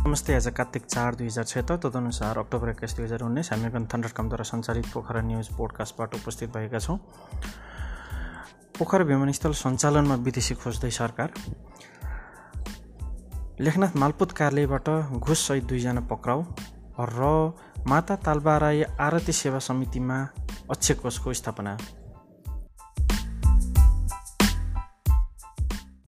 नमस्ते आज कार्तिक चार दुई हजार छत्तर तदनुसार अक्टोबर एक्काइस दुई हजार उन्नाइस हामी गणतन्त्र कमद्वारा सञ्चालित पोखरा न्युज पोडकास्टबाट उपस्थित भएका छौँ। पोखरा विमानस्थल सञ्चालनमा विदेशी खोज्दै सरकार। लेखनाथ मालपुत कार्यालयबाट घुससहित दुईजना पक्राउ र माता तालबाराई आरती सेवा समितिमा अक्षकोषको स्थापना।